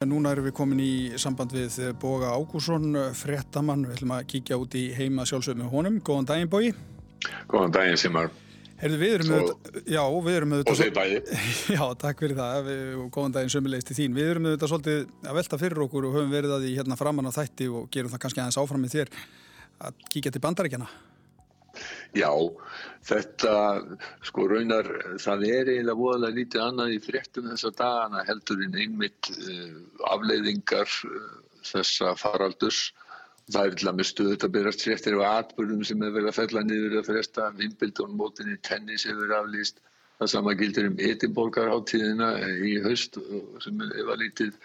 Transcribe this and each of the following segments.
Núna erum við komin í samband við Boga Ágússon, frettamann. Við ætlum að kíkja út í heima sjálfsögum með honum. Góðan daginn, Bogi. Góðan daginn, Simar. Herðu, við erum auðvitað... Já, við erum auðvitað... Og þeir bæði. Já, takk fyrir það. Við, góðan daginn sömulegist til þín. Við erum auðvitað svolítið að velta fyrir okkur og höfum verið að því hérna framann á þætti og gerum það kannski aðeins áfram með þér að kíkja til bandaríkjana. Já, þetta, sko raunar, það er eiginlega voðalega lítið annað í fréttum þessa dagana heldur en einmitt uh, afleiðingar uh, þessa faraldurs. Það er til að með stuðut að byrjast fréttir og atbyrjum sem er verið að fella niður að fresta, Wimbledon-mótinni, tennis hefur aflýst. Það sama gildir um Edinborgar-háttíðina í haust sem er lítið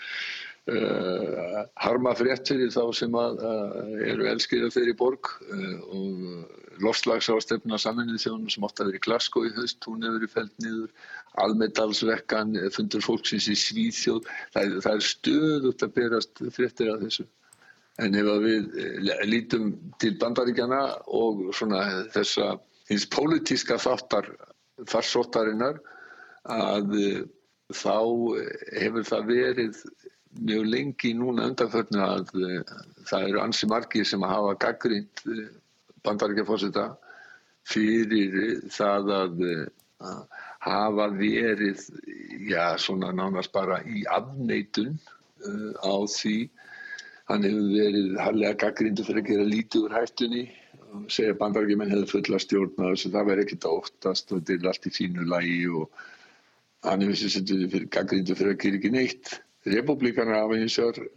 Uh, harma frétt fyrir þá sem að, uh, eru elskir af þeirri borg uh, og lofslagsástefna saminnið þjónum sem átt að vera í Glasgow í höst, hún hefur verið fælt niður. Almedalsvekkan, fundur fólksins í Svíþjóð, það, það er stöðut að berast fréttir af þessu. En ef við lítum til bandaríkjana og þessa hins pólitíska þáttar farsóttarinnar að þá hefur það verið mjög lengi núna undanförnu að uh, það eru ansi margir sem hafa gaggrind uh, eh, bandaríkjafósita fyrir það að uh, hafa verið já, svona nánast bara í afneitun á því. Hann hefur verið harlega gaggrindu fyrir að gera lítið úr hættunni. Og segja bandaríkjumenn hefur fulla stjórn að að það verður ekkert óttast og þetta er allt í fínu lagi og hann hefur sér setið gaggrindu fyrir að gera ekki neitt. Republikanar hafa hins vegar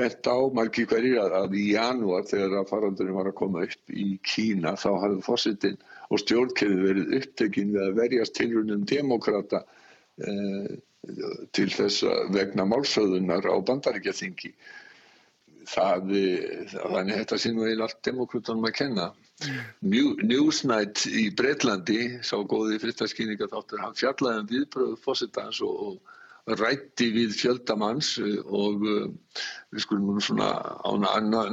bent á margi hverjir að, að í janúar þegar að farandurinn var að koma upp í Kína þá hafði fórsettin og stjórnkeði verið upptekinn við að verjast tilrunum demokrata eh, til þess vegna málsöðunar á bandaríkjaþingi. Það, þannig þetta sé nú eða allt demokrátunum að kenna. New, Newsnight í Breitlandi, sá góði frittaskýninga þáttur, hann fjallaði um viðbröðu fórsettans og, og rætti við fjöldamanns eh, og eh, við skulum nú svona á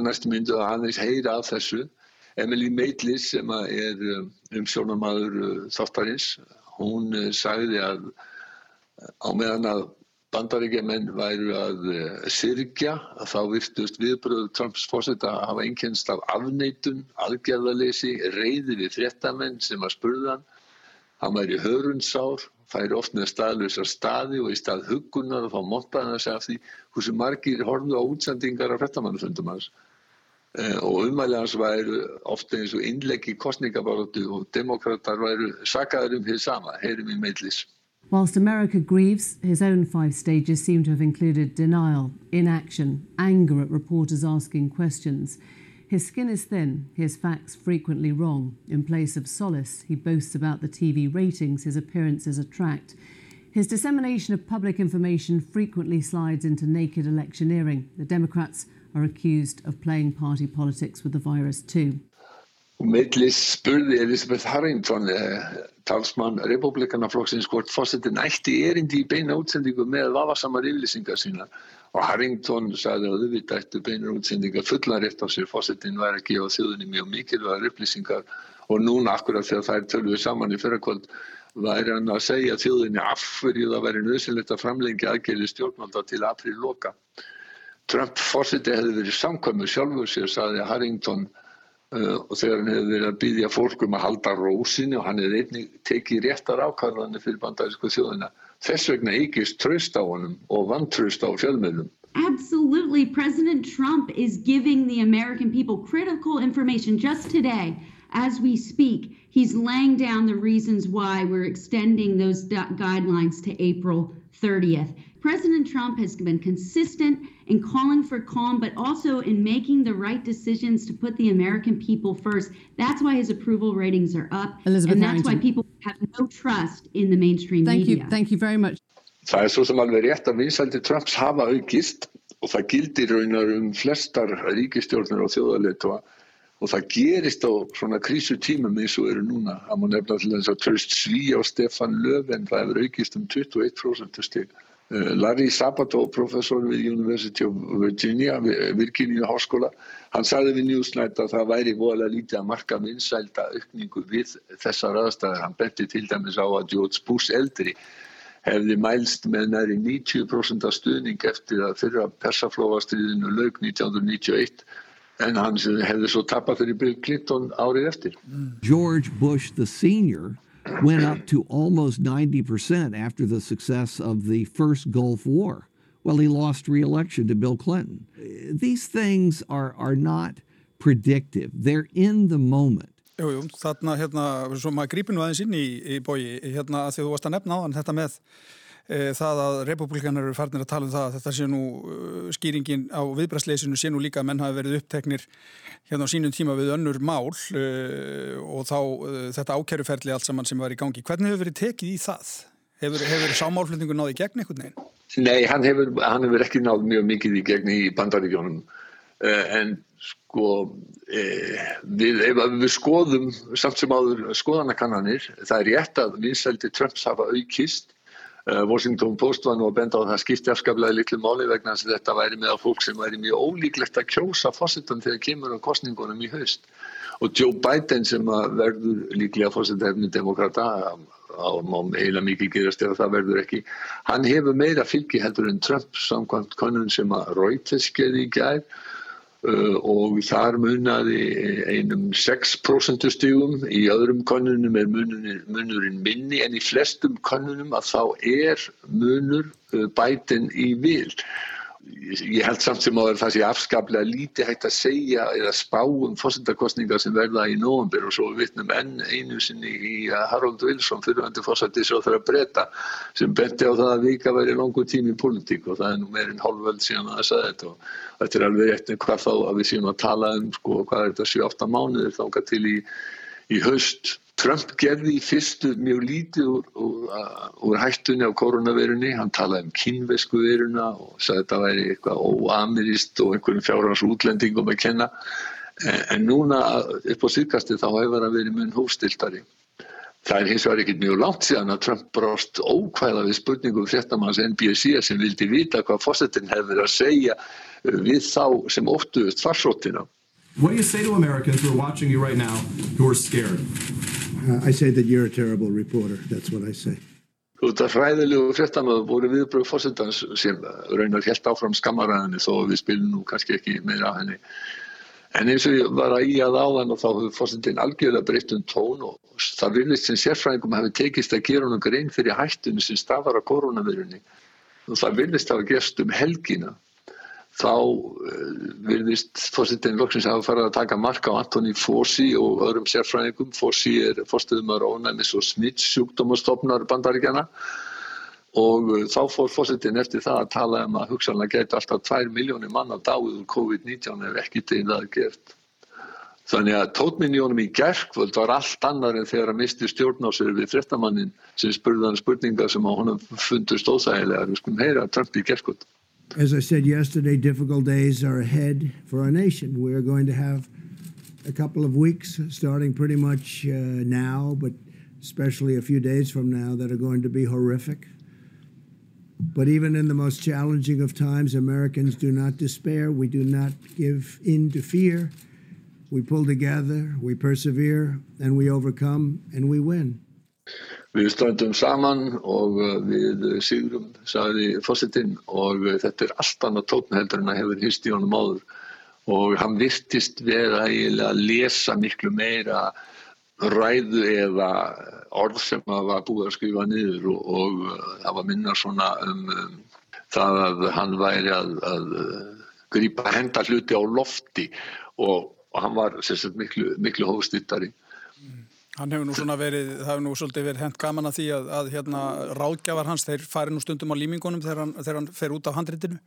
næstu myndu að aðeins heyra af þessu. Emily Maitlis sem er eh, umsjónamaður þáttarins, hún sagði að á meðan að bandaríkjaman væru að sirkja að þá virtust viðbröðu Trumps fórseta að hafa einkennst af afneitun, aðgerðalesi, reyði við fréttamenn sem að spurðan. Hann væri hörundsár færi oft með staðlösa staði og í stað hugunar og þá montaði segja af því hversu margir horfðu á útsendingar af frettamannfundum hans eh, og umæli hans væru ofta eins og innleggi kostningabaróttu og demokrater væru sakaður um því sama, heyrum í meillis. Whilst America grieves, his own five stages seem to have included denial, inaction, anger at reporters asking questions. His skin is thin, his facts frequently wrong. In place of solace, he boasts about the TV ratings his appearances attract. His dissemination of public information frequently slides into naked electioneering. The Democrats are accused of playing party politics with the virus too. Meitlis spurði Elisabeth Harrington, eh, talsmann republikanaflokksins, hvort fórsetin ætti erindi í beina útsendingu með vafasamar yfirlýsingar sína og Harrington sagði að auðvitað ættu beinur útsendingar fullan rétt á sér. Fósittin var ekki á þjóðinni mjög mikilvægar upplýsingar. Og núna akkurat þegar þær tölvuð saman í fyrrakvöld væri hann að segja þjóðinni af hverju það væri nöðsynlegt að framlengja aðgerði stjórnvalda til april loka. Trump fósitti hefði verið samkvæmur sjálfur sér, sagði Harrington og þegar hann hefði verið að byggja fólkum að halda rósinni og hann hefði einnig tekið réttar ákvarðanir fyrir bandarísku þjóðina Þess vegna ykist tröst á honum og vantröst á fjölmiðlum. Absolutely. President Trump is giving the American people critical information just today. As we speak, he's laying down the reasons why we're extending those guidelines to April 30th. President Trump has been consistent in calling for calm, but also in making the right decisions to put the American people first. That's why his approval ratings are up. Elizabeth and that's Harrington. why people have no trust in the mainstream Thank media. You. Thank you very much. Það er svo sem alveg rétt að vinsældi Trumps hafa aukist og það gildir raunar um flestar ríkistjórnir og þjóðarleitua og það gerist á svona krísutímum eins og eru núna. Það má nefna til þess að tröst sví á Stefan Löfven, það hefur aukist um 21% stíl. Eh, Larry Sabato, professor við University of Virginia, Virginia Háskóla, hann sagði við Newsnight að það væri voðalega lítið að marka vinsælda aukningu við þessar aðstæðar. Hann benti til dæmis á að George Bush eldri hefði mælst með næri 90% af stuðning eftir að fyrra persaflófastriðinu laug 1991 en hann hefði svo tapað fyrir Bill Clinton árið eftir. George Bush the senior went up to almost 90% after the success of the first Gulf War. Well, he lost re-election to Bill Clinton. These things are, are not predictive. They're in the moment. Jú, jú, þarna, hérna, svo maður grípir nú aðeins inn í, í bói, hérna, að því þú varst að nefna á hann þetta með það að republikanar eru farnir að tala um það að þetta sé nú uh, skýringin á viðbræðsleysinu sé nú líka að menn hafi verið uppteknir hérna á sínum tíma við önnur mál uh, og þá þetta ákæruferli allt saman sem var í gangi. Hvernig hefur verið tekið í það? Hefur, hefur sámálflutningu náði gegn einhvern veginn? Nei, hann hefur, hann hefur ekki náð mjög mikið í gegn í bandaríkjónum en sko eh, við, við skoðum samt sem áður skoðanakannanir það er rétt að vinsældi Trumps hafa aukist Washington Post var nú að benda á að það skipti afskaplega litlu máli vegna þess að þetta væri með að fólk sem væri mjög ólíklegt að kjósa fórsetan þegar kemur á kostningunum í haust. Og Joe Biden sem verður líklega fórsetahefni demokrata á eiginlega mikið gerast ef það verður ekki hann hefur meira fylgi heldur en Trump samkvæmt konun sem að Reuters gerði í gæð og þar munaði einum 6% stígum í öðrum konunum er munurinn, munurinn minni en í flestum konunum að þá er munur uh, bætin í vil ég held samt sem að það sé afskaplega lítið hægt að segja eða spá um fósendakostningar sem verða í nógumbyr og svo vittnum enn einu sinni í Harold Wilson fyrirvændi fósendis og þeirra breyta sem benti á það að vika væri langu tími í politík og það er nú meirinn hálfveld síðan að það sagði þetta og þetta er alveg rétt hvað þá að við séum að tala um sko hvað er þetta 7-8 mánuðir þánga til í, í haust Trump gerði í fyrstu mjög lítið úr, úr, úr hættunni á koronavirunni, hann talaði um kynvesku viruna og sagði að þetta væri eitthvað óamirist og einhverjum fjárhans útlendingum að kenna. En, en núna upp á síðkasti þá hefur það verið mun hóstiltari. Það er hins vegar ekkert mjög langt síðan að Trump brást ókvæða við spurningum fréttamanns NBC sem vildi vita hvað fórsetin hefur að segja við þá sem óttuðust farsóttina. What do you say to Americans who are watching you right now who are scared? Uh, I say that you're a terrible reporter. That's what I say. Þetta fræðilegu fréttamöðu voru viðbröð fórsetans sem raunar helt áfram skammaræðinni þó við spilum nú kannski ekki meira henni. En eins og ég var að í að áðan og þá hefur fórsetin algjörlega breytt um tón og það vilist sem sérfræðingum hefur tekist að gera honum grein fyrir hættunni sem stafar á koronavirunni og það vilist hafa gerst um helgina þá uh, virðist fórsettin loksins hafa farið að taka marka á Antoni Fossi og öðrum sérfræðingum. Fossi er fórstuðumar ónæmis og smittsjúkdómastofnar bandaríkjana og uh, þá fór fórsettin eftir það að tala um að hugsanlega geta alltaf 2 miljónir manna dáið úr COVID-19 ef ekki teginn gert. Þannig að tótminjónum í gerkvöld var allt annar en þegar að misti stjórn á sér við frettamannin sem spurði hann spurningar sem á honum fundust óþægilega. Við skulum heyra Trump í gerkvöld. As I said yesterday, difficult days are ahead for our nation. We are going to have a couple of weeks starting pretty much uh, now, but especially a few days from now, that are going to be horrific. But even in the most challenging of times, Americans do not despair. We do not give in to fear. We pull together, we persevere, and we overcome, and we win. Við stöndum saman og uh, við sigurum, sagði fósitinn og uh, þetta er allt annað tókn heldur en að hefur hýst í honum áður og hann virtist vera eiginlega að lesa miklu meira ræðu eða orð sem var búið að skrifa niður og, og það var minna svona um, um það að hann væri að, að grípa henda hluti á lofti og, og hann var sérstaklega miklu, miklu hófstýttari. Hann hefur nú svona verið, það hefur nú svolítið verið hent gaman að því að, að hérna ráðgjafar hans, þeir fari nú stundum á límingunum þegar hann, þegar hann fer út af handritinu?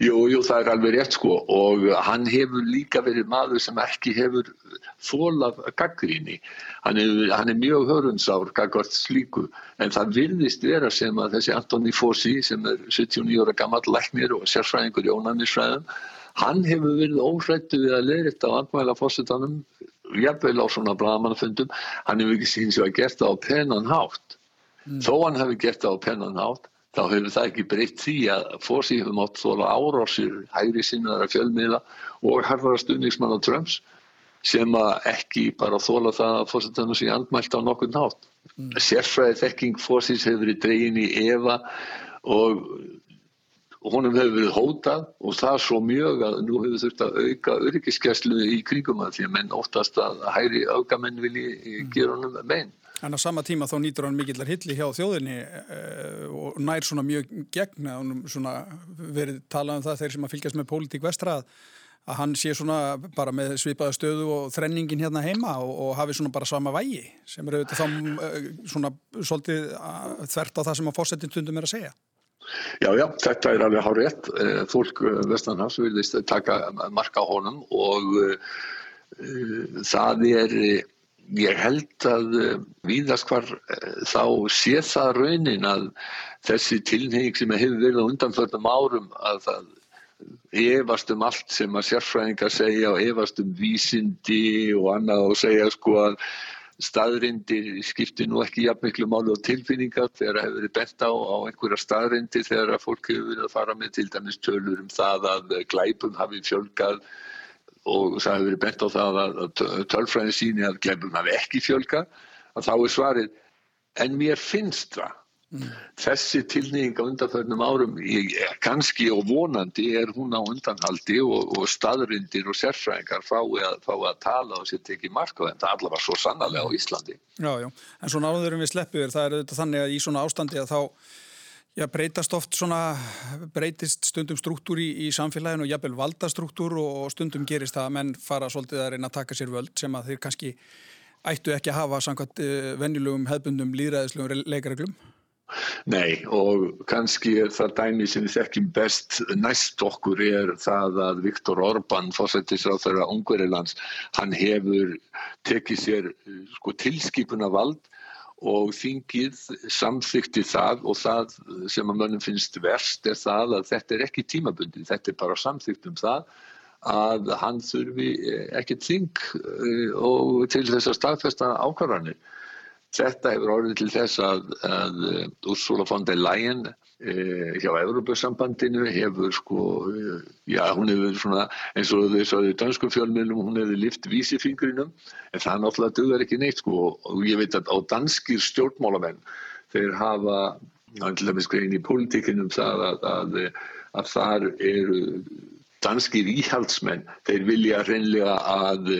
Jú, jú, það er alveg rétt sko og hann hefur líka verið maður sem ekki hefur þólað gaggríni. Hann, hann er mjög hörundsár gaggvart slíku en það virðist vera sem að þessi Antoni Fossi sem er 79 ára gammal læknir og sérfræðingur í ónæmisfræðum, hann hefur verið óhrættu við að leirita á andmæla fósittanum jafnveil á svona bladamannafundum, hann hefur ekki síns að gert það á pennan hátt. Mm. Þó hann hefur gert það á pennan hátt, þá hefur það ekki breytt því að fórsíð hefur mátt þóla árásir, hægri sinnaðara fjölmiðla og harfara stuðningsmann á Trumps sem að ekki bara þóla það að fórsettanum sé andmælt á nokkur nátt. mm. sérfræði þekking fósins hefur verið dregin í Eva og honum hefur verið hótað og það svo mjög að nú hefur þurft að auka öryggiskeslu í kringum að því að menn óttast að hæri augamenn vilji mm. gera honum meginn. En á sama tíma þá nýtur hann mikillar hilli hjá þjóðinni uh, og nær svona mjög gegn að hann svona verið talað um það þeir sem að fylgjast með pólitík vestrað að hann sé svona bara með svipaða stöðu og þrenningin hérna heima og, og hafi svona bara sama vægi sem eru auðvitað þá uh, svona svolítið þvert á það sem að fórsetintundum er að segja. Já, já, þetta er alveg hár rétt. Fólk vestanhafs vilist taka marka honum og uh, það er ég held að uh, víðast hvar uh, þá sé það raunin að þessi tilneying sem hefur verið á undanförnum árum að það efast um allt sem að sérfræðingar segja og efast um vísindi og annað og segja sko að staðrindir skiptir nú ekki jafn miklu málu á tilfinningar þegar það hefur verið bent á, á einhverja staðrindir þegar að fólk hefur verið að fara með til dæmis tölur um það að glæpum hafi fjölgað og það hefur verið bent á það að tölfræðin síni að glemum hafi ekki fjölga að þá er svarið en mér finnst það. Þessi tilnýðing á undanförnum árum kannski og vonandi er hún á undanhaldi og, og staðrindir og sérfræðingar fái að, fái að tala og setja ekki marka en það allavega svo sannarlega á Íslandi. Já, já, en svona áðurum við sleppur það er þetta þannig að í svona ástandi að þá Já, breytast oft svona, breytist stundum struktúr í, í samfélaginu og jafnvel valdastruktúr og stundum gerist það að menn fara svolítið að reyna að taka sér völd sem að þeir kannski ættu ekki að hafa samkvæmt uh, venjulegum hefbundum líðræðislegum leikareglum. Nei og kannski er það dæmi sem við þekkjum best næst okkur er það að Viktor Orbán, fórsættisráð þeirra Ungverilands, hann hefur tekið sér sko, tilskipuna vald og þingið samþykti það og það sem að mönnum finnst verst er það að þetta er ekki tímabundi, þetta er bara samþykt um það að hann þurfi ekki þing eh, til þess að staðfesta ákvarðanir. Þetta hefur orðið til þess að, að Ursula von der Leyen eh, hjá Európa-sambandinu hefur sko, eh, já hún hefur svona eins og þess að í dansku fjölmjölum hún hefur lift vísifingrinum en það náttúrulega dögur ekki neitt sko. Og ég veit að á danskir stjórnmálamenn þeir hafa, til dæmis grein í pólitíkinum það að, að, að þar eru danskir íhaldsmenn, þeir vilja reynlega að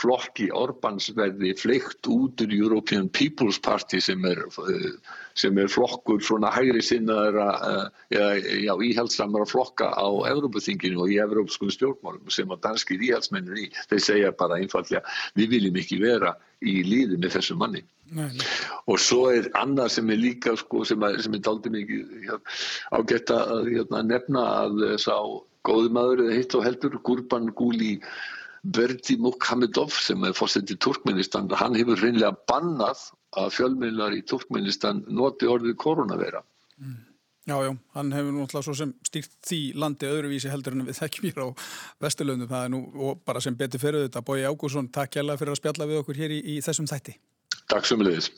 flokki Orbáns verði fleikt út úr European People's Party sem er, sem er flokkur svona hægri sinnaðara eða íhaldsamara flokka á Európaþinginu og í Európskum stjórnmálum sem að danskir íhaldsmennir í þeir segja bara einfallega við viljum ekki vera í líði með þessu manni nei, nei. og svo er annað sem er líka sko, sem, er, sem er daldið mikið ágætt að hérna, nefna að sá góðumadur eða hitt og heldur Gurban Gúli Verdi Mukhamedov sem er fórsetið Turkmenistan, hann hefur reynilega bannað að fjölmiðlar í Turkmenistan noti orðið koronavera. Mm. Já, já, hann hefur náttúrulega svo sem stýrt því landi öðruvísi heldur en við þekkjum hér á Vesturlöndum, það er nú og bara sem betur fyrir þetta. Bói Ágúrsson, takk hjálpa fyrir að spjalla við okkur hér í, í þessum þætti. Takk sömulegis.